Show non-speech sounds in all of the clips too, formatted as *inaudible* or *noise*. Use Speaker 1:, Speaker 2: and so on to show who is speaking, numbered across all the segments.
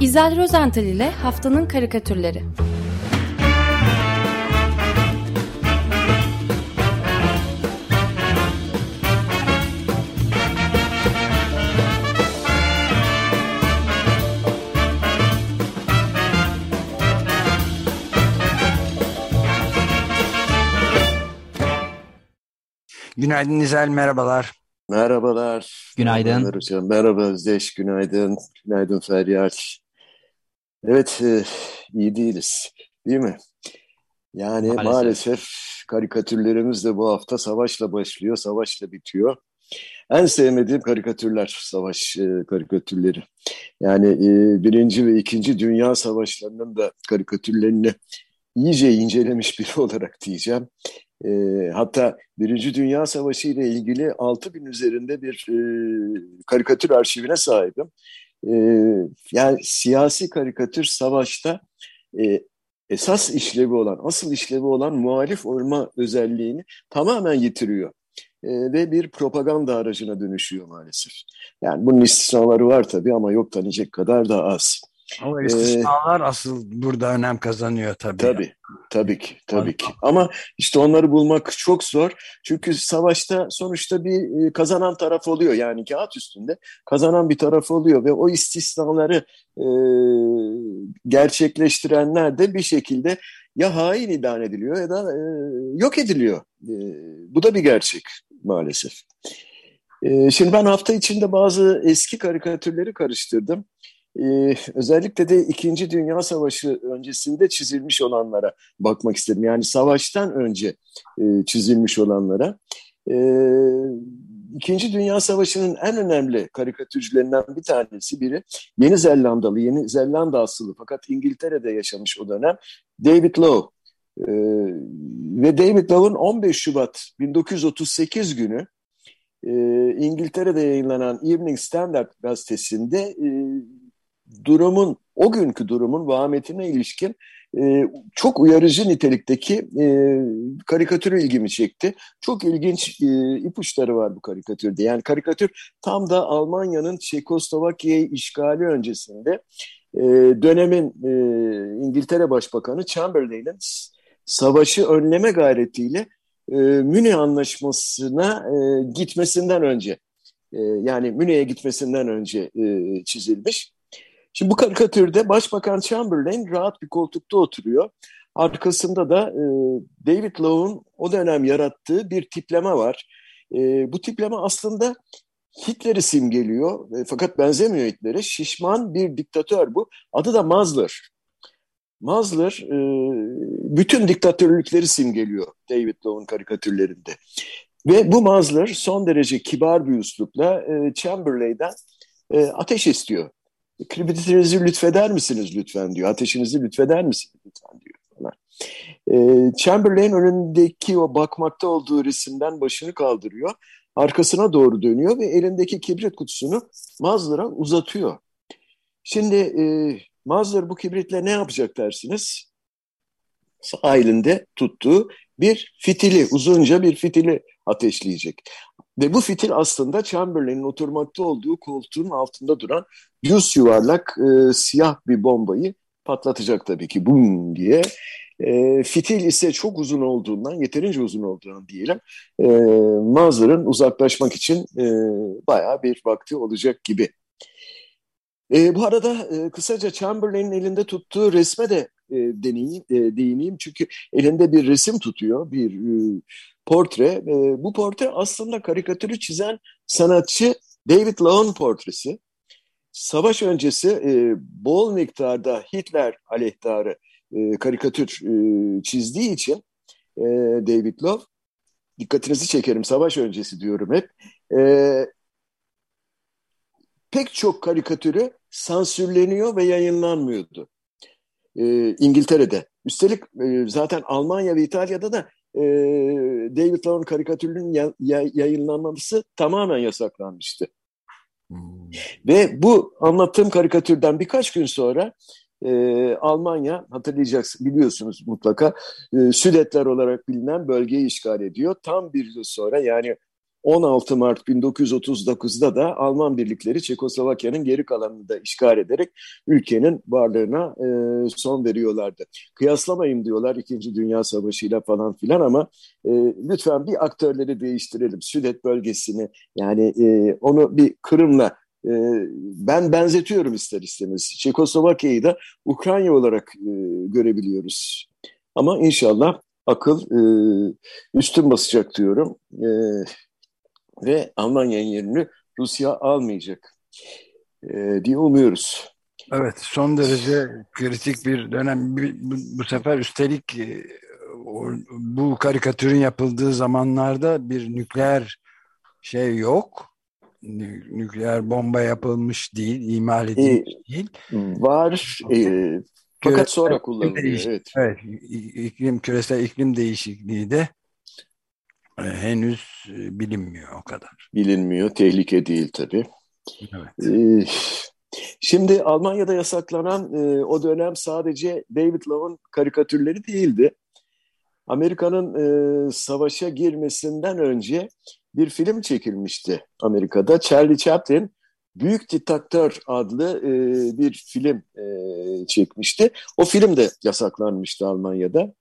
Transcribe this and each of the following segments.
Speaker 1: İzel Rozental ile Haftanın Karikatürleri
Speaker 2: Günaydın İzel, merhabalar.
Speaker 3: Merhabalar.
Speaker 4: Günaydın.
Speaker 3: Merhabalar hocam. Merhaba Özdeş, günaydın. Günaydın Feryal. Evet, e, iyi değiliz. Değil mi? Yani maalesef. maalesef karikatürlerimiz de bu hafta savaşla başlıyor, savaşla bitiyor. En sevmediğim karikatürler, savaş e, karikatürleri. Yani e, birinci ve ikinci dünya savaşlarının da karikatürlerini iyice incelemiş biri *laughs* olarak diyeceğim. E, hatta Birinci Dünya Savaşı ile ilgili 6 bin üzerinde bir e, karikatür arşivine sahibim. E, yani siyasi karikatür savaşta e, esas işlevi olan, asıl işlevi olan muhalif olma özelliğini tamamen yitiriyor. E, ve bir propaganda aracına dönüşüyor maalesef. Yani bunun istisnaları var tabii ama yok tanıyacak kadar da az.
Speaker 2: Ama istisnalar ee, asıl burada önem kazanıyor tabii.
Speaker 3: Tabii, tabii ki, tabii ki. Ama işte onları bulmak çok zor. Çünkü savaşta sonuçta bir kazanan taraf oluyor. Yani kağıt üstünde kazanan bir taraf oluyor ve o istisnaları e, gerçekleştirenler de bir şekilde ya hain ilan ediliyor ya da e, yok ediliyor. E, bu da bir gerçek maalesef. E, şimdi ben hafta içinde bazı eski karikatürleri karıştırdım e, özellikle de İkinci Dünya Savaşı öncesinde çizilmiş olanlara bakmak istedim. Yani savaştan önce e, çizilmiş olanlara. E, İkinci Dünya Savaşı'nın en önemli karikatürcülerinden bir tanesi biri Yeni Zelandalı, Yeni Zelanda asıllı fakat İngiltere'de yaşamış o dönem David Lowe. Ee, ve David Lowe'un 15 Şubat 1938 günü e, İngiltere'de yayınlanan Evening Standard gazetesinde e, durumun, o günkü durumun vahametine ilişkin e, çok uyarıcı nitelikteki e, karikatürü ilgimi çekti. Çok ilginç e, ipuçları var bu karikatürde. Yani karikatür tam da Almanya'nın Çekoslovakya'yı işgali öncesinde e, dönemin e, İngiltere Başbakanı Chamberlain'in savaşı önleme gayretiyle e, Münih Anlaşması'na e, gitmesinden önce e, yani Münih'e gitmesinden önce e, çizilmiş. Şimdi bu karikatürde Başbakan Chamberlain rahat bir koltukta oturuyor. Arkasında da e, David Lowe'un o dönem yarattığı bir tipleme var. E, bu tipleme aslında Hitler'i simgeliyor e, fakat benzemiyor Hitler'e. Şişman bir diktatör bu. Adı da Mazler. Mazler e, bütün diktatörlükleri simgeliyor David Lowe'un karikatürlerinde. Ve bu Mazler son derece kibar bir üslupla e, Chamberlain'den e, ateş istiyor kibritinizi lütfeder misiniz lütfen diyor. Ateşinizi lütfeder misiniz lütfen diyor. Falan. E, Chamberlain önündeki o bakmakta olduğu resimden başını kaldırıyor. Arkasına doğru dönüyor ve elindeki kibrit kutusunu Mazlar'a uzatıyor. Şimdi e, Mazlar bu kibritle ne yapacak dersiniz? Sağ elinde tuttuğu bir fitili, uzunca bir fitili ateşleyecek. Ve bu fitil aslında Chamberlain'in oturmakta olduğu koltuğun altında duran yüz yuvarlak e, siyah bir bombayı patlatacak tabii ki bum diye. E, fitil ise çok uzun olduğundan, yeterince uzun olduğundan diyelim, e, Mazlar'ın uzaklaşmak için e, bayağı bir vakti olacak gibi. E, bu arada e, kısaca Chamberlain'in elinde tuttuğu resme de e, deneyim, e, değineyim. Çünkü elinde bir resim tutuyor, bir e, portre. E, bu portre aslında karikatürü çizen sanatçı David Lowe'un portresi. Savaş öncesi e, bol miktarda Hitler aleyhtarı e, karikatür e, çizdiği için e, David Lowe, dikkatinizi çekerim savaş öncesi diyorum hep, e, pek çok karikatürü sansürleniyor ve yayınlanmıyordu. E, İngiltere'de. Üstelik e, zaten Almanya ve İtalya'da da e, David Lowe'un karikatürünün ya, ya, yayınlanması tamamen yasaklanmıştı. Hmm. Ve bu anlattığım karikatürden birkaç gün sonra e, Almanya hatırlayacaksınız biliyorsunuz mutlaka e, Südetler olarak bilinen bölgeyi işgal ediyor. Tam bir yıl sonra yani 16 Mart 1939'da da Alman birlikleri Çekoslovakya'nın geri kalanını da işgal ederek ülkenin varlığına e, son veriyorlardı. Kıyaslamayın diyorlar İkinci Dünya Savaşı'yla falan filan ama e, lütfen bir aktörleri değiştirelim. Südet bölgesini yani e, onu bir Kırım'la e, ben benzetiyorum ister istemez. Çekoslovakya'yı da Ukrayna olarak e, görebiliyoruz. Ama inşallah akıl e, üstün basacak diyorum. Ve Almanya'nın yerini Rusya almayacak e, diye umuyoruz.
Speaker 2: Evet son derece kritik bir dönem. Bu, bu sefer üstelik e, bu karikatürün yapıldığı zamanlarda bir nükleer şey yok. Nükleer bomba yapılmış değil, imal edilmiş ee, değil.
Speaker 3: Var. E, fakat sonra kullanılıyor. Evet.
Speaker 2: evet. İklim, küresel iklim değişikliği de henüz e, bilinmiyor o kadar.
Speaker 3: Bilinmiyor. Tehlike değil tabii. Evet. E, şimdi Almanya'da yasaklanan e, o dönem sadece David Love'ın karikatürleri değildi. Amerika'nın e, savaşa girmesinden önce bir film çekilmişti Amerika'da. Charlie Chaplin Büyük Diktatör adlı e, bir film e, çekmişti. O film de yasaklanmıştı Almanya'da.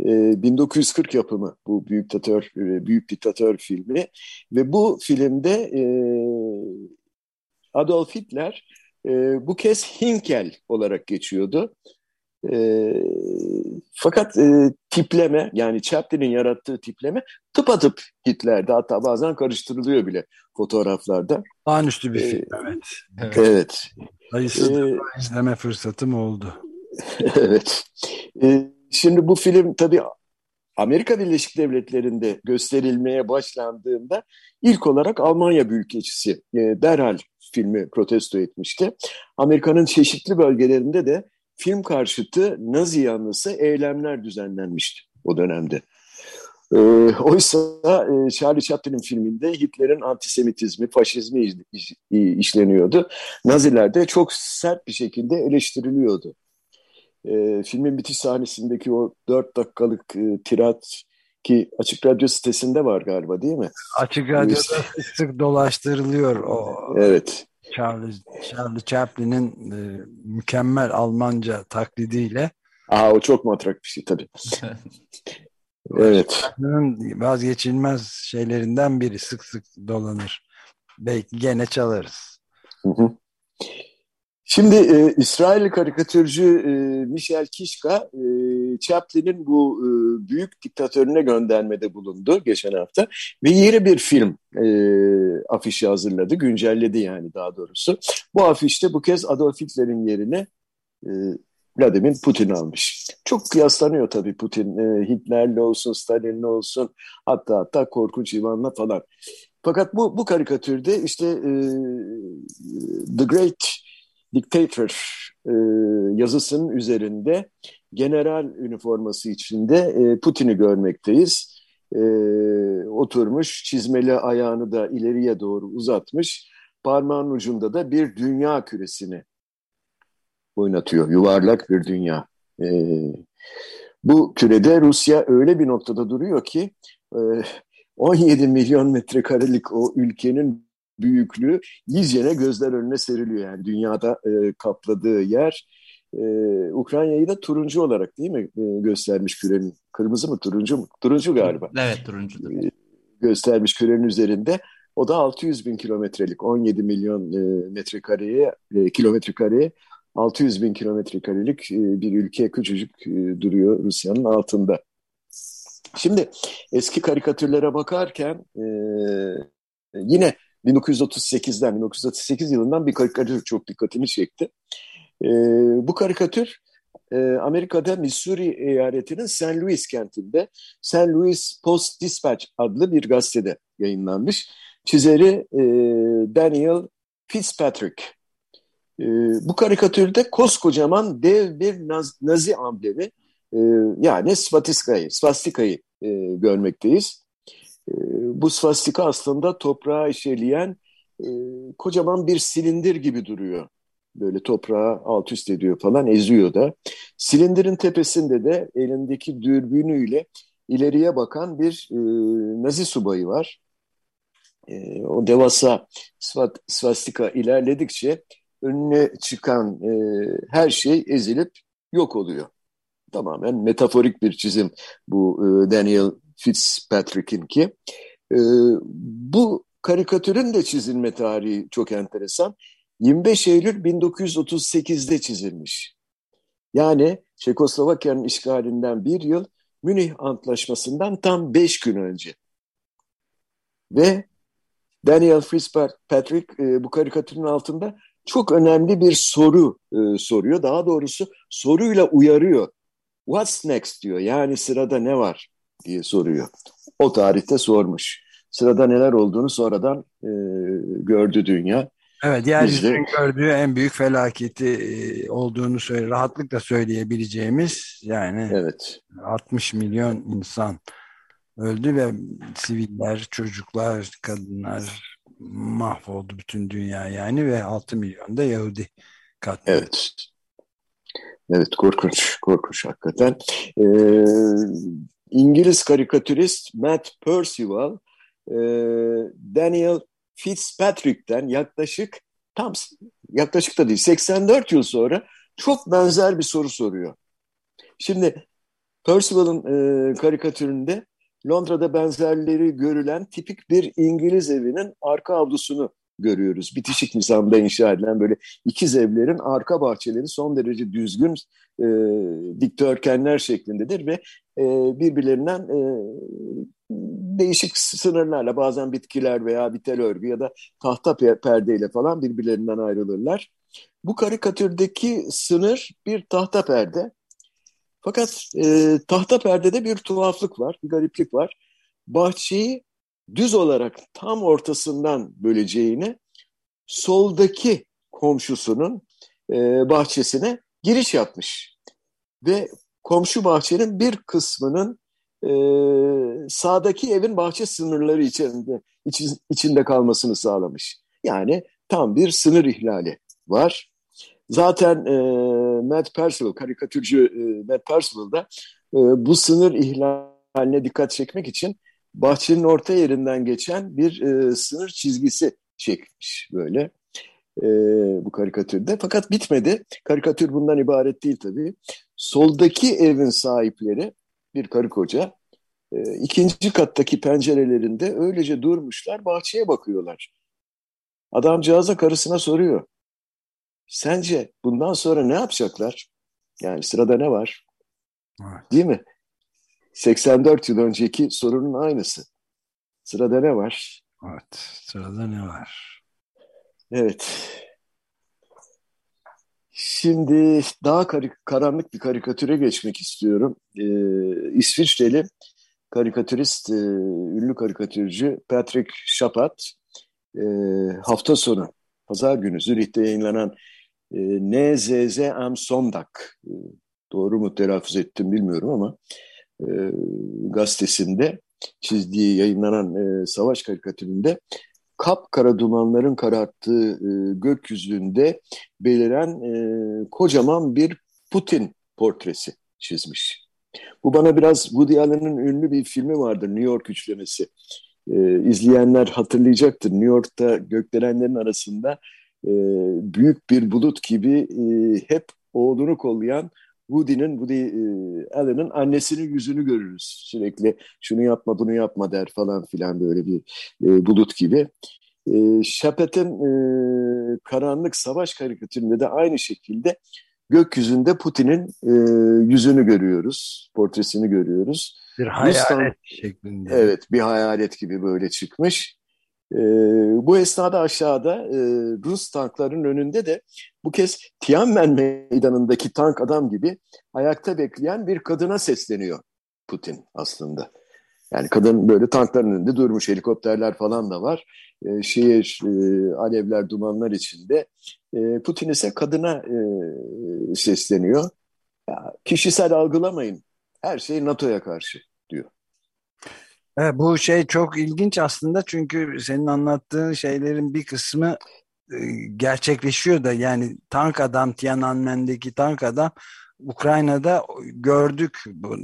Speaker 3: E, 1940 yapımı bu Büyük Diktatör, e, Büyük Diktatör filmi ve bu filmde e, Adolf Hitler e, bu kez Hinkel olarak geçiyordu. E, fakat e, tipleme yani Chaplin'in yarattığı tipleme tıpatıp Hitler'de hatta bazen karıştırılıyor bile fotoğraflarda.
Speaker 2: Olağanüstü bir ee, film evet.
Speaker 3: Evet. evet.
Speaker 2: Sayısız ee, izleme fırsatım oldu. *laughs*
Speaker 3: evet. Ee, şimdi bu film tabii Amerika Birleşik Devletleri'nde gösterilmeye başlandığında ilk olarak Almanya Büyükelçisi e, derhal filmi protesto etmişti. Amerika'nın çeşitli bölgelerinde de film karşıtı Nazi yanlısı eylemler düzenlenmişti o dönemde. E, oysa e, Charlie Chaplin'in filminde Hitler'in antisemitizmi, faşizmi iş, işleniyordu. Naziler de çok sert bir şekilde eleştiriliyordu. E, filmin bitiş sahnesindeki o dört dakikalık e, tirat ki Açık Radyo sitesinde var galiba değil mi?
Speaker 2: Açık Radyo'da *laughs* sık sık dolaştırılıyor o.
Speaker 3: Evet.
Speaker 2: Charlie, Charlie Chaplin'in e, mükemmel Almanca taklidiyle.
Speaker 3: Aa o çok matrak bir şey tabii. *laughs* evet.
Speaker 2: Vazgeçilmez şeylerinden biri sık sık dolanır. Belki gene çalarız. Hı hı.
Speaker 3: Şimdi e, İsrail karikatürcü e, Michel Kishka e, Chaplin'in bu e, büyük diktatörüne göndermede bulundu geçen hafta ve yeni bir film e, afişi hazırladı, güncelledi yani daha doğrusu. Bu afişte bu kez Adolf Hitler'in yerine e, Vladimir Putin almış. Çok kıyaslanıyor tabii Putin. E, Hitler'le olsun, Stalin'le olsun hatta hatta Korkunç İvan'la falan. Fakat bu, bu karikatürde işte e, The Great Dictator e, yazısının üzerinde general üniforması içinde e, Putin'i görmekteyiz. E, oturmuş, çizmeli ayağını da ileriye doğru uzatmış, parmağın ucunda da bir dünya küresini oynatıyor, yuvarlak bir dünya. E, bu kürede Rusya öyle bir noktada duruyor ki e, 17 milyon metrekarelik o ülkenin büyüklüğü yizcene gözler önüne seriliyor. Yani dünyada e, kapladığı yer e, Ukrayna'yı da turuncu olarak değil mi e, göstermiş kürenin. Kırmızı mı turuncu mu? Turuncu galiba.
Speaker 4: Evet turuncudur. E,
Speaker 3: göstermiş kürenin üzerinde. O da 600 bin kilometrelik 17 milyon e, metrekareye e, kilometre kareye 600 bin kilometre karelik e, bir ülke küçücük e, duruyor Rusya'nın altında. Şimdi eski karikatürlere bakarken e, yine 1938'den 1938 yılından bir karikatür çok dikkatimi çekti. E, bu karikatür e, Amerika'da Missouri eyaletinin St. Louis kentinde St. Louis Post Dispatch adlı bir gazetede yayınlanmış. Çizeri e, Daniel Fitzpatrick. E, bu karikatürde koskocaman dev bir naz, nazi amblemi e, yani svatistikayı, svastikayı e, görmekteyiz. E, bu svastika aslında toprağa işeleyen e, kocaman bir silindir gibi duruyor. Böyle toprağı alt üst ediyor falan eziyor da. Silindirin tepesinde de elindeki dürbünüyle ileriye bakan bir e, nazi subayı var. e, o devasa svastika ilerledikçe önüne çıkan e, her şey ezilip yok oluyor. Tamamen metaforik bir çizim bu e, Daniel Fitzpatrick'in ki. E, bu karikatürün de çizilme tarihi çok enteresan. 25 Eylül 1938'de çizilmiş. Yani Çekoslovakya'nın işgalinden bir yıl, Münih Antlaşması'ndan tam beş gün önce. Ve Daniel Fitzpatrick e, bu karikatürün altında çok önemli bir soru e, soruyor. Daha doğrusu soruyla uyarıyor. What's next diyor. Yani sırada ne var diye soruyor. O tarihte sormuş. Sırada neler olduğunu sonradan e, gördü dünya.
Speaker 2: Evet, yeryüzünün gördüğü en büyük felaketi e, olduğunu söyle, rahatlıkla söyleyebileceğimiz yani evet. 60 milyon insan öldü ve siviller, çocuklar, kadınlar mahvoldu bütün dünya yani ve 6 milyon da Yahudi katledildi.
Speaker 3: Evet. Evet korkunç, korkunç hakikaten. Ee, İngiliz karikatürist Matt Percival e, Daniel Fitzpatrick'ten yaklaşık tam yaklaşık da değil 84 yıl sonra çok benzer bir soru soruyor. Şimdi Percival'ın e, karikatüründe Londra'da benzerleri görülen tipik bir İngiliz evinin arka avlusunu görüyoruz. Bitişik nizamda inşa edilen böyle ikiz evlerin arka bahçeleri son derece düzgün e, dikdörtgenler şeklindedir ve e, birbirlerinden e, değişik sınırlarla bazen bitkiler veya bitel örgü ya da tahta perdeyle falan birbirlerinden ayrılırlar. Bu karikatürdeki sınır bir tahta perde. Fakat e, tahta perdede bir tuhaflık var, bir gariplik var. Bahçeyi düz olarak tam ortasından böleceğini soldaki komşusunun e, bahçesine giriş yapmış. Ve komşu bahçenin bir kısmının e, sağdaki evin bahçe sınırları içinde, iç, içinde kalmasını sağlamış. Yani tam bir sınır ihlali var. Zaten e, Matt Percival, karikatürcü e, Matt Percival da e, bu sınır ihlaline dikkat çekmek için bahçenin orta yerinden geçen bir e, sınır çizgisi çekmiş böyle e, bu karikatürde. Fakat bitmedi. Karikatür bundan ibaret değil tabii. Soldaki evin sahipleri bir karı koca e, ikinci kattaki pencerelerinde öylece durmuşlar bahçeye bakıyorlar. Adamcağıza karısına soruyor. Sence bundan sonra ne yapacaklar? Yani sırada ne var? Evet. Değil mi? 84 yıl önceki sorunun aynısı. Sırada ne var?
Speaker 2: Evet, sırada ne var?
Speaker 3: Evet. Şimdi daha karanlık bir karikatüre geçmek istiyorum. Ee, İsviçreli karikatürist, e, ünlü karikatürcü Patrick Chapat e, hafta sonu, pazar günü Zürih'te yayınlanan e, NZZ Am Sondag, e, doğru mu telaffuz ettim bilmiyorum ama e, gazetesinde çizdiği yayınlanan e, savaş karikatüründe kapkara dumanların kararttığı e, gökyüzünde beliren e, kocaman bir Putin portresi çizmiş. Bu bana biraz Woody Allen'ın ünlü bir filmi vardır New York üçlemesi. E, izleyenler hatırlayacaktır. New York'ta gökdelenlerin arasında e, büyük bir bulut gibi e, hep oğlunu kollayan Woody'nin, Woody e, Allen'ın annesinin yüzünü görürüz. Sürekli şunu yapma bunu yapma der falan filan böyle bir e, bulut gibi. E, Şapet'in e, karanlık savaş karikatüründe de aynı şekilde gökyüzünde Putin'in e, yüzünü görüyoruz, portresini görüyoruz.
Speaker 2: Bir hayalet Ruslan, şeklinde.
Speaker 3: Evet, bir hayalet gibi böyle çıkmış. E, bu esnada aşağıda e, Rus tankların önünde de bu kez Tiananmen meydanındaki tank adam gibi ayakta bekleyen bir kadına sesleniyor Putin aslında. Yani kadın böyle tankların önünde durmuş, helikopterler falan da var. E, şehir, e, alevler, dumanlar içinde. E, Putin ise kadına e, sesleniyor. Ya, kişisel algılamayın, her şey NATO'ya karşı diyor.
Speaker 2: Evet, bu şey çok ilginç aslında çünkü senin anlattığın şeylerin bir kısmı e, gerçekleşiyor da yani tank adam Tiananmen'deki tank adam Ukrayna'da gördük bu,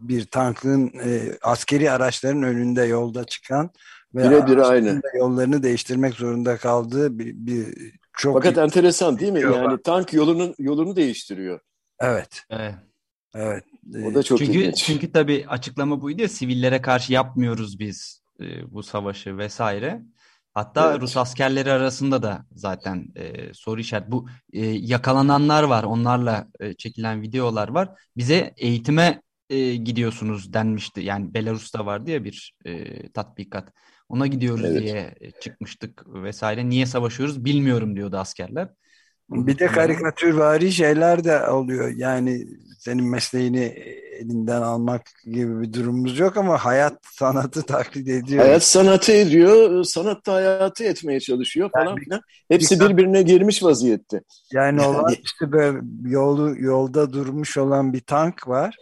Speaker 2: bir tankın e, askeri araçların önünde yolda çıkan
Speaker 3: Birebir aynı.
Speaker 2: Yollarını değiştirmek zorunda kaldığı bir, bir çok
Speaker 3: Fakat enteresan değil mi? Yani tank yolunun yolunu değiştiriyor.
Speaker 2: Evet.
Speaker 4: Evet.
Speaker 2: Evet.
Speaker 3: O da çok
Speaker 4: çünkü,
Speaker 3: ilginç.
Speaker 4: Çünkü tabii açıklama buydu ya sivillere karşı yapmıyoruz biz e, bu savaşı vesaire. Hatta
Speaker 3: Evet.
Speaker 4: Rus askerleri arasında da zaten e, soru işareti. Bu e, yakalananlar var, onlarla e, çekilen videolar var. Bize eğitime e, gidiyorsunuz denmişti. Yani Belarus'ta vardı ya bir e, tatbikat. Ona gidiyoruz
Speaker 3: Evet.
Speaker 4: diye e, çıkmıştık vesaire. Niye savaşıyoruz bilmiyorum diyordu askerler.
Speaker 2: Bir de karikatürvari şeyler de oluyor. Yani senin mesleğini elinden almak gibi bir durumumuz yok ama hayat sanatı taklit ediyor.
Speaker 3: Hayat sanatı ediyor, sanat da hayatı etmeye çalışıyor falan
Speaker 2: Yani
Speaker 3: filan. Hepsi
Speaker 2: bir-
Speaker 3: birbirine girmiş vaziyette.
Speaker 2: Yani
Speaker 3: Yani-
Speaker 2: olan işte böyle yolu yolda durmuş olan bir tank var.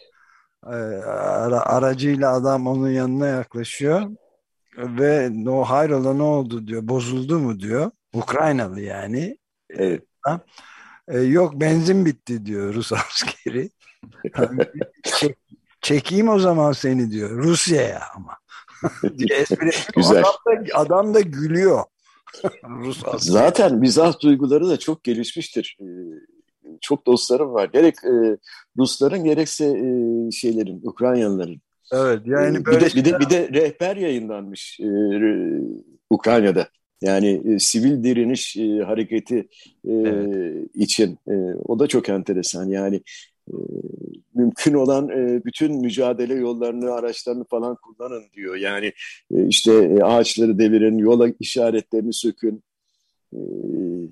Speaker 2: Ee, ara- aracıyla adam onun yanına yaklaşıyor ve no hayrola ne oldu diyor. Bozuldu mu diyor. Ukraynalı yani.
Speaker 3: Evet.
Speaker 2: Ee, yok benzin bitti diyor Rus *laughs* askeri. Çek- çekeyim o zaman seni diyor. Rusya'ya ama. *laughs*
Speaker 3: Güzel.
Speaker 2: Adam da, adam da gülüyor. *laughs* Rus askeri.
Speaker 3: Zaten mizah duyguları da çok gelişmiştir. Ee, Çok dostlarım var. Gerek e, Rusların gerekse e, şeylerin, Ukraynalıların.
Speaker 2: Evet yani böyle
Speaker 3: bir, de, bir, de, bir de rehber yayınlanmış e, Ukrayna'da. Yani e, sivil direniş e, hareketi e,
Speaker 4: Evet.
Speaker 3: için. E, o da çok enteresan. Yani e, mümkün olan e, bütün mücadele yollarını, araçlarını falan kullanın diyor. Yani e, işte e, ağaçları devirin, yola işaretlerini sökün. E,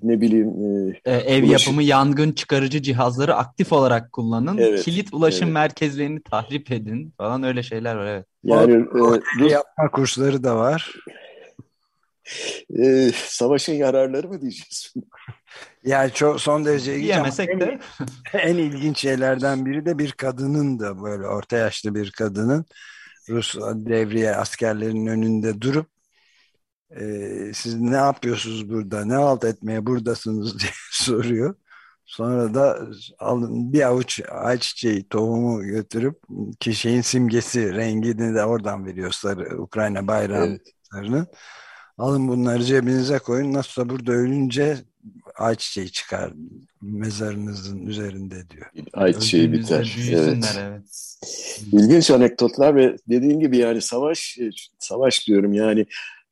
Speaker 3: ne bileyim e,
Speaker 4: Ee, ev
Speaker 3: Ulaşım-
Speaker 4: yapımı yangın çıkarıcı cihazları aktif olarak kullanın.
Speaker 3: Evet,
Speaker 4: Kilit ulaşım
Speaker 3: evet.
Speaker 4: merkezlerini tahrip edin falan öyle şeyler var evet.
Speaker 3: yani e, Rus,
Speaker 2: yapma kursları da var.
Speaker 3: E, savaşın yararları mı diyeceğiz? *laughs*
Speaker 2: Yani çok son derece ilginç
Speaker 4: Diyemesek
Speaker 2: en,
Speaker 4: de
Speaker 2: en ilginç şeylerden biri de bir kadının da böyle orta yaşlı bir kadının Rus devriye askerlerinin önünde durup e, siz ne yapıyorsunuz burada ne halt etmeye buradasınız *laughs* diye soruyor. Sonra da alın bir avuç ayçiçeği tohumu götürüp kişinin simgesi rengini de oradan veriyor sarı Ukrayna bayrağının
Speaker 3: Evet.
Speaker 2: Alın bunları cebinize koyun. Nasılsa burada ölünce ayçiçeği çıkar mezarınızın üzerinde diyor.
Speaker 3: Ayçiçeği biter. Evet.
Speaker 4: evet.
Speaker 3: İlginç anekdotlar ve dediğin gibi yani savaş, e, savaş diyorum yani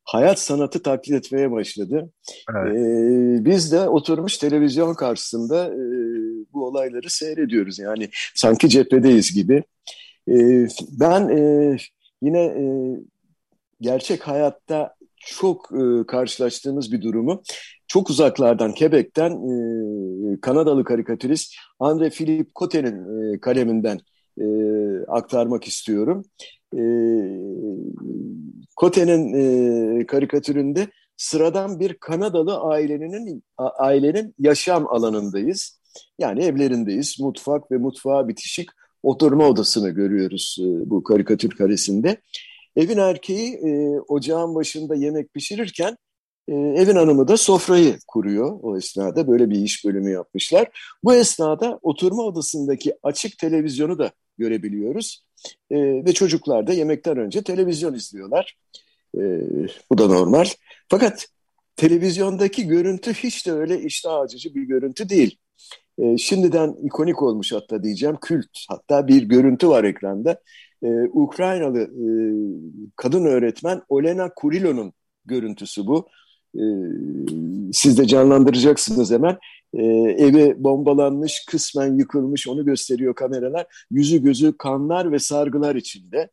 Speaker 3: hayat sanatı taklit etmeye başladı.
Speaker 2: Evet.
Speaker 3: Ee, biz de oturmuş televizyon karşısında e, bu olayları seyrediyoruz. Yani sanki cephedeyiz gibi. Ee, ben e, yine e, gerçek hayatta çok e, karşılaştığımız bir durumu çok uzaklardan Quebec'ten e, Kanadalı karikatürist Andre Philippe Cote'nin e, kaleminden e, aktarmak istiyorum. E, Cote'nin e, karikatüründe sıradan bir Kanadalı ailenin ailenin yaşam alanındayız. Yani evlerindeyiz. Mutfak ve mutfağa bitişik oturma odasını görüyoruz e, bu karikatür karesinde. Evin erkeği e, ocağın başında yemek pişirirken e, evin hanımı da sofrayı kuruyor o esnada. Böyle bir iş bölümü yapmışlar. Bu esnada oturma odasındaki açık televizyonu da görebiliyoruz. E, ve çocuklar da yemekten önce televizyon izliyorlar. E, bu da normal. Fakat televizyondaki görüntü hiç de öyle iştah açıcı bir görüntü değil. E, şimdiden ikonik olmuş hatta diyeceğim kült. Hatta bir görüntü var ekranda. E, Ukraynalı e, kadın öğretmen Olena Kurilo'nun görüntüsü bu. E, siz de canlandıracaksınız hemen. E, evi bombalanmış, kısmen yıkılmış onu gösteriyor kameralar. Yüzü gözü kanlar ve sargılar içinde.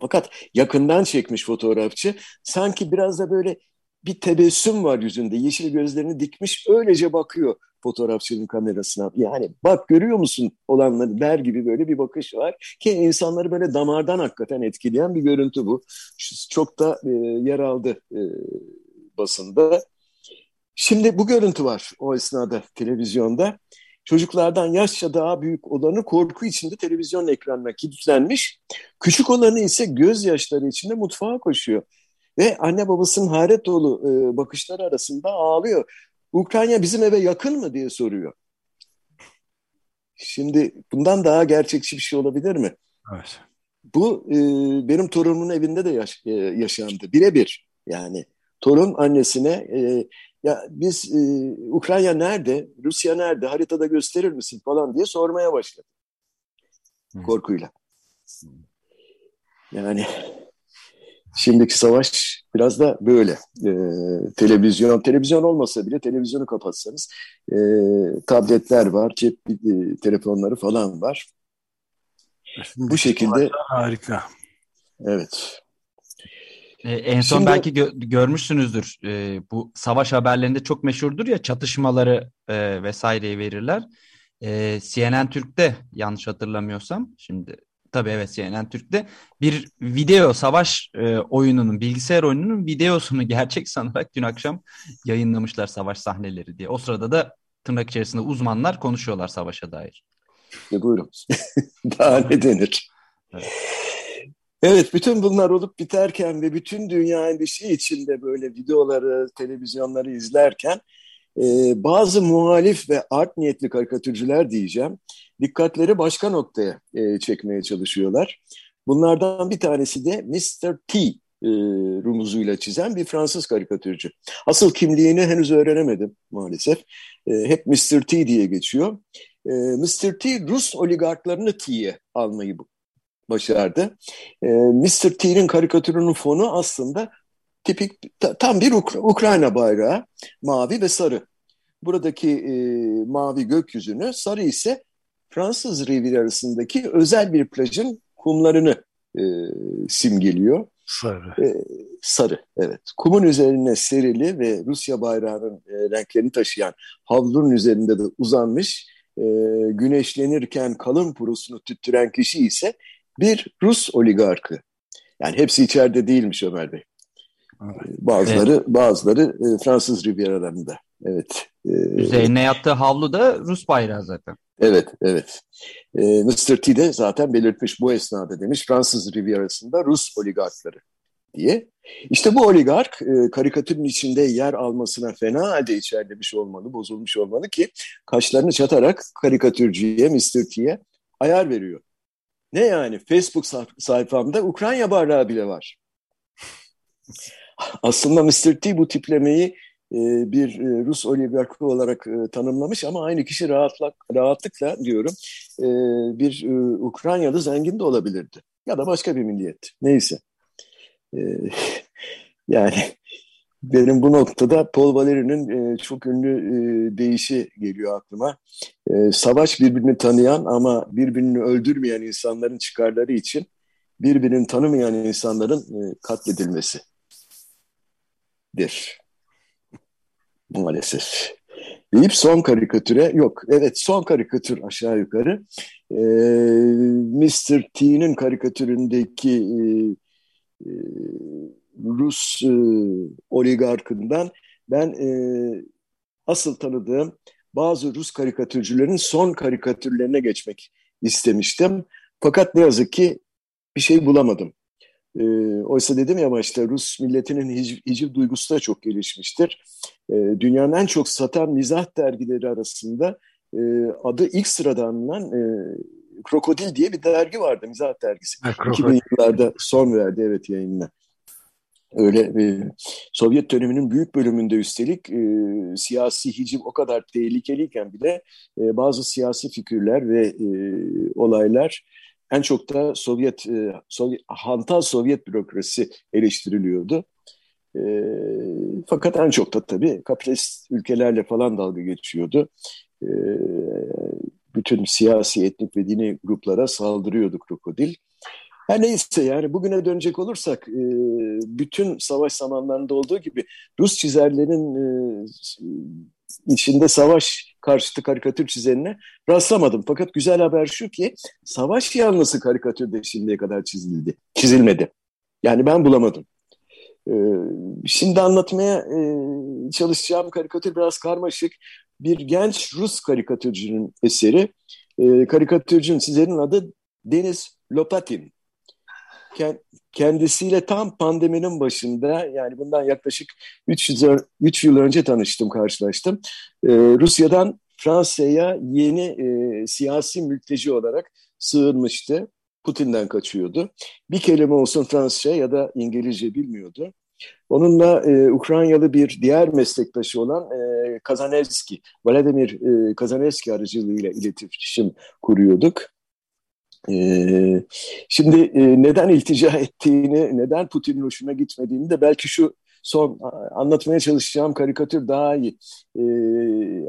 Speaker 3: Fakat yakından çekmiş fotoğrafçı. Sanki biraz da böyle bir tebessüm var yüzünde. Yeşil gözlerini dikmiş öylece bakıyor fotoğrafçının kamerasına. Yani bak görüyor musun olanları der gibi böyle bir bakış var. Ki insanları böyle damardan hakikaten etkileyen bir görüntü bu. Çok da e, yer aldı e, basında. Şimdi bu görüntü var o esnada televizyonda. Çocuklardan yaşça daha büyük olanı korku içinde televizyon ekranına kilitlenmiş. Küçük olanı ise gözyaşları içinde mutfağa koşuyor. Ve anne babasının hayret dolu e, bakışları arasında ağlıyor. Ukrayna bizim eve yakın mı diye soruyor. Şimdi bundan daha gerçekçi bir şey olabilir mi?
Speaker 2: Evet.
Speaker 3: Bu e, benim torunumun evinde de yaş, e, yaşandı. Birebir yani. Torun annesine e, ya biz e, Ukrayna nerede, Rusya nerede, haritada gösterir misin falan diye sormaya başladı. Korkuyla. Yani şimdiki savaş biraz da böyle. E, televizyon, televizyon olmasa bile televizyonu kapatsanız e, tabletler var, cep e, telefonları falan var.
Speaker 2: Şimdi
Speaker 3: Bu şekilde
Speaker 2: harika.
Speaker 3: Evet.
Speaker 4: Ee, en son
Speaker 3: Şimdi-
Speaker 4: belki gö- görmüşsünüzdür. Ee, bu savaş haberlerinde çok meşhurdur ya çatışmaları e, vesaireyi verirler. Ee, CNN Türk'te yanlış hatırlamıyorsam şimdi tabii evet CNN Türk'te bir video savaş e, oyununun bilgisayar oyununun videosunu *laughs* gerçek sanarak dün akşam yayınlamışlar savaş sahneleri diye. O sırada da tırnak içerisinde uzmanlar konuşuyorlar savaşa dair.
Speaker 3: E, buyurun. *laughs* Daha ne denir?
Speaker 4: Evet.
Speaker 3: Evet, bütün bunlar olup biterken ve bütün dünya endişe içinde böyle videoları, televizyonları izlerken e, bazı muhalif ve art niyetli karikatürcüler diyeceğim, dikkatleri başka noktaya e, çekmeye çalışıyorlar. Bunlardan bir tanesi de Mr. T e, rumuzuyla çizen bir Fransız karikatürcü. Asıl kimliğini henüz öğrenemedim maalesef. E, hep Mr. T diye geçiyor. E, Mr. T Rus oligarklarını T'ye almayı başardı. E, Mr. T'nin karikatürünün fonu aslında tipik ta- tam bir Uk- Ukrayna bayrağı mavi ve sarı. Buradaki e, mavi gökyüzünü, sarı ise Fransız Rivierası'ndaki özel bir plajın kumlarını e, simgeliyor.
Speaker 2: Sarı.
Speaker 3: E, sarı, evet. Kumun üzerine serili ve Rusya bayrağının e, renklerini taşıyan havlunun üzerinde de uzanmış, e, güneşlenirken kalın purusunu tüttüren kişi ise bir Rus oligarkı. Yani hepsi içeride değilmiş Ömer Bey.
Speaker 2: Evet.
Speaker 3: Bazıları bazıları e, Fransız Riviera'larında. Evet. E,
Speaker 4: Üzerine yattığı havlu da Rus bayrağı zaten.
Speaker 3: Evet, evet. E, Mr. T de zaten belirtmiş bu esnada demiş Fransız Riviera'sında Rus oligarkları diye. İşte bu oligark e, karikatürün içinde yer almasına fena halde içerlemiş olmalı, bozulmuş olmalı ki kaşlarını çatarak karikatürcüye, Mr. T'ye ayar veriyor. Ne yani Facebook sayf- sayfamda Ukrayna bayrağı bile var. *laughs* Aslında Mr. T bu tiplemeyi bir e, Rus oligarkı olarak e, tanımlamış ama aynı kişi rahatlık, rahatlıkla diyorum e, bir e, Ukraynalı zengin de olabilirdi. Ya da başka bir milliyet. Neyse. E, *laughs* yani benim bu noktada Paul Valéry'nin e, çok ünlü e, deyişi geliyor aklıma. E, savaş birbirini tanıyan ama birbirini öldürmeyen insanların çıkarları için birbirini tanımayan insanların e, katledilmesi dir. Maalesef. Deyip son karikatüre yok. Evet son karikatür aşağı yukarı. E, Mr. T'nin karikatüründeki e, e, Rus e, oligarkından ben e, asıl tanıdığım bazı Rus karikatürcülerin son karikatürlerine geçmek istemiştim. Fakat ne yazık ki bir şey bulamadım. E, oysa dedim ya başta Rus milletinin hic, hiciv duygusu da çok gelişmiştir. E, dünyanın en çok satan mizah dergileri arasında e, adı ilk sırada anılan e, Krokodil diye bir dergi vardı, mizah dergisi.
Speaker 2: Ha,
Speaker 3: 2000 yıllarda son verdi evet yayınına. Öyle e, Sovyet döneminin büyük bölümünde üstelik e, siyasi hiciv o kadar tehlikeliyken bile e, bazı siyasi figürler ve e, olaylar en çok da Sovyet, e, Sovyet hantal Sovyet bürokrasi eleştiriliyordu. E, fakat en çok da tabii kapitalist ülkelerle falan dalga geçiyordu. E, bütün siyasi, etnik ve dini gruplara saldırıyordu krokodil. Her neyse yani bugüne dönecek olursak e, bütün savaş zamanlarında olduğu gibi Rus çizerlerin e, içinde savaş karşıtı karikatür çizenine rastlamadım. Fakat güzel haber şu ki savaş yanlısı karikatürde şimdiye kadar çizildi, çizilmedi. Yani ben bulamadım. E, şimdi anlatmaya e, çalışacağım karikatür biraz karmaşık. Bir genç Rus karikatürcünün eseri. E, karikatürcünün çizerin adı Deniz Lopatin kendisiyle tam pandeminin başında yani bundan yaklaşık 3 yıl, 3 yıl önce tanıştım, karşılaştım. Ee, Rusya'dan Fransa'ya yeni e, siyasi mülteci olarak sığınmıştı. Putin'den kaçıyordu. Bir kelime olsun Fransızca ya da İngilizce bilmiyordu. Onunla e, Ukraynalı bir diğer meslektaşı olan e, Kazanevski, Vladimir e, Kazanevski aracılığıyla iletişim kuruyorduk. E, şimdi e, neden iltica ettiğini, neden Putin'in hoşuna gitmediğini de belki şu son anlatmaya çalışacağım karikatür daha iyi e,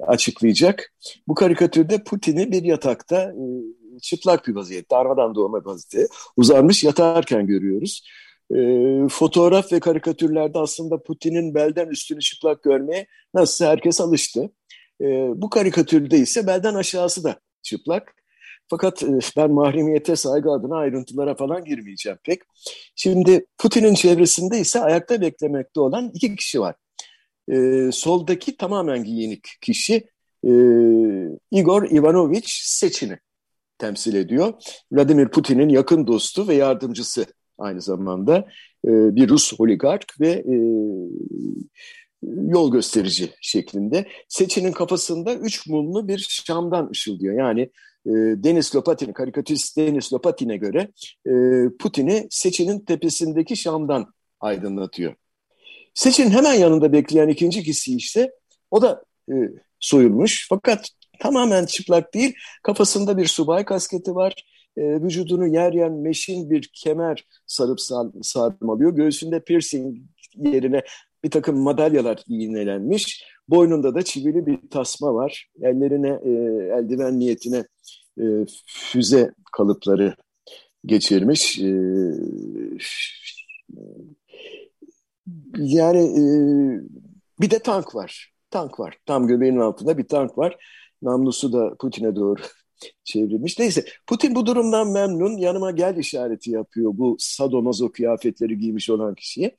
Speaker 3: açıklayacak. Bu karikatürde Putin'i bir yatakta e, çıplak bir vaziyette, aradan doğma vaziyette uzanmış yatarken görüyoruz. E, fotoğraf ve karikatürlerde aslında Putin'in belden üstünü çıplak görmeye nasıl herkes alıştı. E, bu karikatürde ise belden aşağısı da çıplak. Fakat e, ben mahremiyete saygı adına ayrıntılara falan girmeyeceğim pek. Şimdi Putin'in çevresinde ise ayakta beklemekte olan iki kişi var. E, soldaki tamamen giyinik kişi e, Igor Ivanovich Sechin'i temsil ediyor. Vladimir Putin'in yakın dostu ve yardımcısı aynı zamanda e, bir Rus oligark ve e, yol gösterici şeklinde. Seçinin kafasında üç mumlu bir şamdan ışıldıyor. Yani e, Denis Lopatin, karikatürist Denis Lopatin'e göre e, Putin'i Seçinin tepesindeki şamdan aydınlatıyor. Seçinin hemen yanında bekleyen ikinci kişi ise o da e, soyulmuş fakat tamamen çıplak değil. Kafasında bir subay kasketi var. E, vücudunu yer yer meşin bir kemer sarıp sar, sarmalıyor. Göğsünde piercing yerine bir takım madalyalar iğnelenmiş. Boynunda da çivili bir tasma var. Ellerine e, eldiven niyetine e, füze kalıpları geçirmiş. E, yani e, bir de tank var. Tank var. Tam göbeğinin altında bir tank var. Namlusu da Putin'e doğru *laughs* çevrilmiş. Neyse Putin bu durumdan memnun. Yanıma gel işareti yapıyor bu sadomazo kıyafetleri giymiş olan kişiye.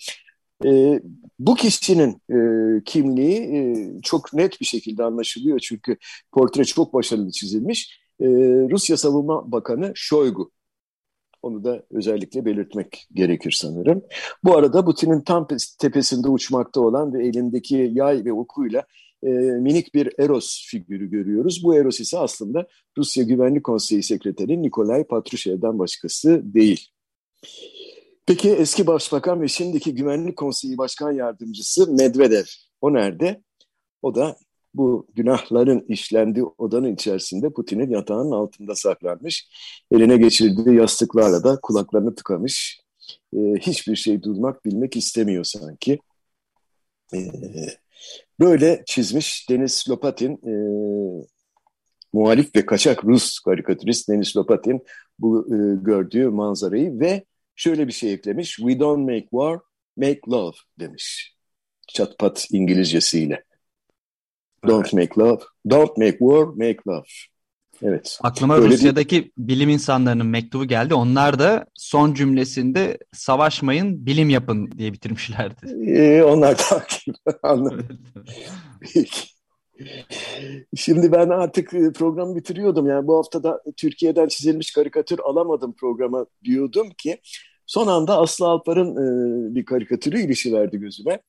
Speaker 3: E, bu kişinin e, kimliği e, çok net bir şekilde anlaşılıyor çünkü portre çok başarılı çizilmiş. E, Rusya Savunma Bakanı Shoigu. Onu da özellikle belirtmek gerekir sanırım. Bu arada Putin'in tam tepesinde uçmakta olan ve elindeki yay ve okuyla e, minik bir Eros figürü görüyoruz. Bu Eros ise aslında Rusya Güvenlik Konseyi Sekreteri Nikolay Patrushev'den başkası değil. Peki eski başbakan ve şimdiki Güvenlik Konseyi Başkan Yardımcısı Medvedev, o nerede? O da bu günahların işlendiği odanın içerisinde Putin'in yatağının altında saklanmış. Eline geçirdiği yastıklarla da kulaklarını tıkamış. Ee, hiçbir şey duymak, bilmek istemiyor sanki. Ee, böyle çizmiş Denis Lopatin, e, muhalif ve kaçak Rus karikatürist Denis Lopatin bu e, gördüğü manzarayı ve şöyle bir şey eklemiş. We don't make war, make love demiş. Çatpat İngilizcesiyle. Don't make love, don't make war, make love. Evet.
Speaker 4: Aklıma Öyle Rusya'daki bir... bilim insanlarının mektubu geldi. Onlar da son cümlesinde savaşmayın, bilim yapın diye bitirmişlerdi.
Speaker 3: Ee, onlar takip. *laughs* Anladım. Peki. Şimdi ben artık e, programı bitiriyordum. Yani bu hafta da Türkiye'den çizilmiş karikatür alamadım programa diyordum ki son anda Aslı Alpar'ın e, bir karikatürü ilişi verdi gözüme.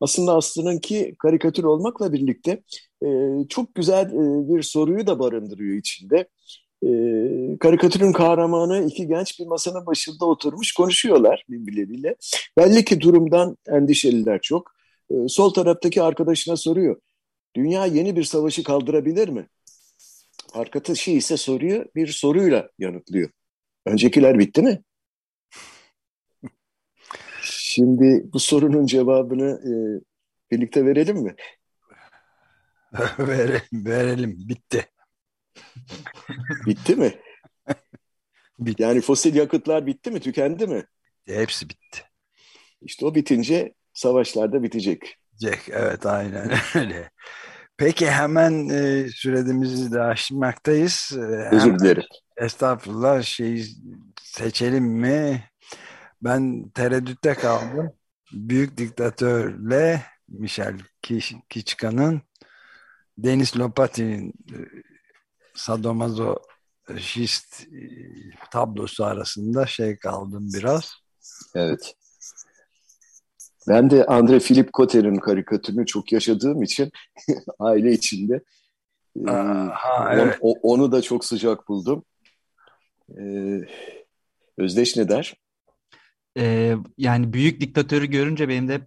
Speaker 3: Aslında Aslı'nınki karikatür olmakla birlikte e, çok güzel bir soruyu da barındırıyor içinde. Karikatürün kahramanı iki genç bir masanın başında oturmuş konuşuyorlar birbirleriyle. Belli ki durumdan endişeliler çok. Sol taraftaki arkadaşına soruyor. Dünya yeni bir savaşı kaldırabilir mi? Arkadaşı ise soruyu bir soruyla yanıtlıyor. Öncekiler bitti mi? Şimdi bu sorunun cevabını e, birlikte verelim mi? *laughs*
Speaker 2: verelim, verelim. Bitti.
Speaker 3: bitti mi? *laughs* bitti. Yani fosil yakıtlar bitti mi? Tükendi mi?
Speaker 2: Hepsi bitti.
Speaker 3: İşte o bitince savaşlar da bitecek.
Speaker 2: Bitecek, evet aynen *laughs* öyle. Peki hemen e, süremizi de aşmaktayız. E,
Speaker 3: Özür dilerim.
Speaker 2: Estağfurullah şeyi seçelim mi? Ben tereddütte kaldım. Büyük diktatörle Michel Kiçka'nın Denis Lopatin'in e, sadomazo şist e, tablosu arasında şey kaldım biraz.
Speaker 3: Evet. Ben de Andre Philip Cotter'in karikatürünü çok yaşadığım için *laughs* aile içinde Aha, evet. onu da çok sıcak buldum. Ee, Özdeş ne der?
Speaker 4: Ee, yani büyük diktatörü görünce benim de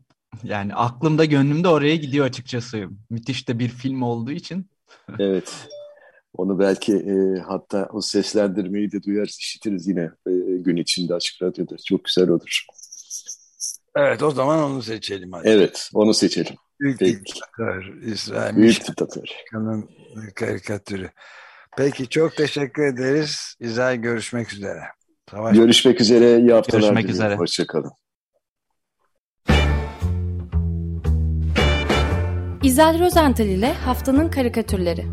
Speaker 4: yani aklımda gönlümde oraya gidiyor açıkçası. Müthiş de bir film olduğu için. *laughs*
Speaker 3: evet. Onu belki e, hatta o seslendirmeyi de duyarız, işitiriz yine e, gün içinde Açık Radyo'da. Çok güzel olur.
Speaker 2: Evet o zaman onu seçelim. Hadi.
Speaker 3: Evet onu seçelim.
Speaker 2: Büyük
Speaker 3: Peki.
Speaker 2: diktatör. İsrail
Speaker 3: Büyük diktatör.
Speaker 2: Karikatürü. Peki çok teşekkür ederiz. İzay görüşmek üzere.
Speaker 3: Savaş Görüşmek üzere. İyi haftalar
Speaker 4: Görüşmek diliyorum. üzere.
Speaker 3: Hoşçakalın.
Speaker 1: İzel Rozental ile Haftanın Karikatürleri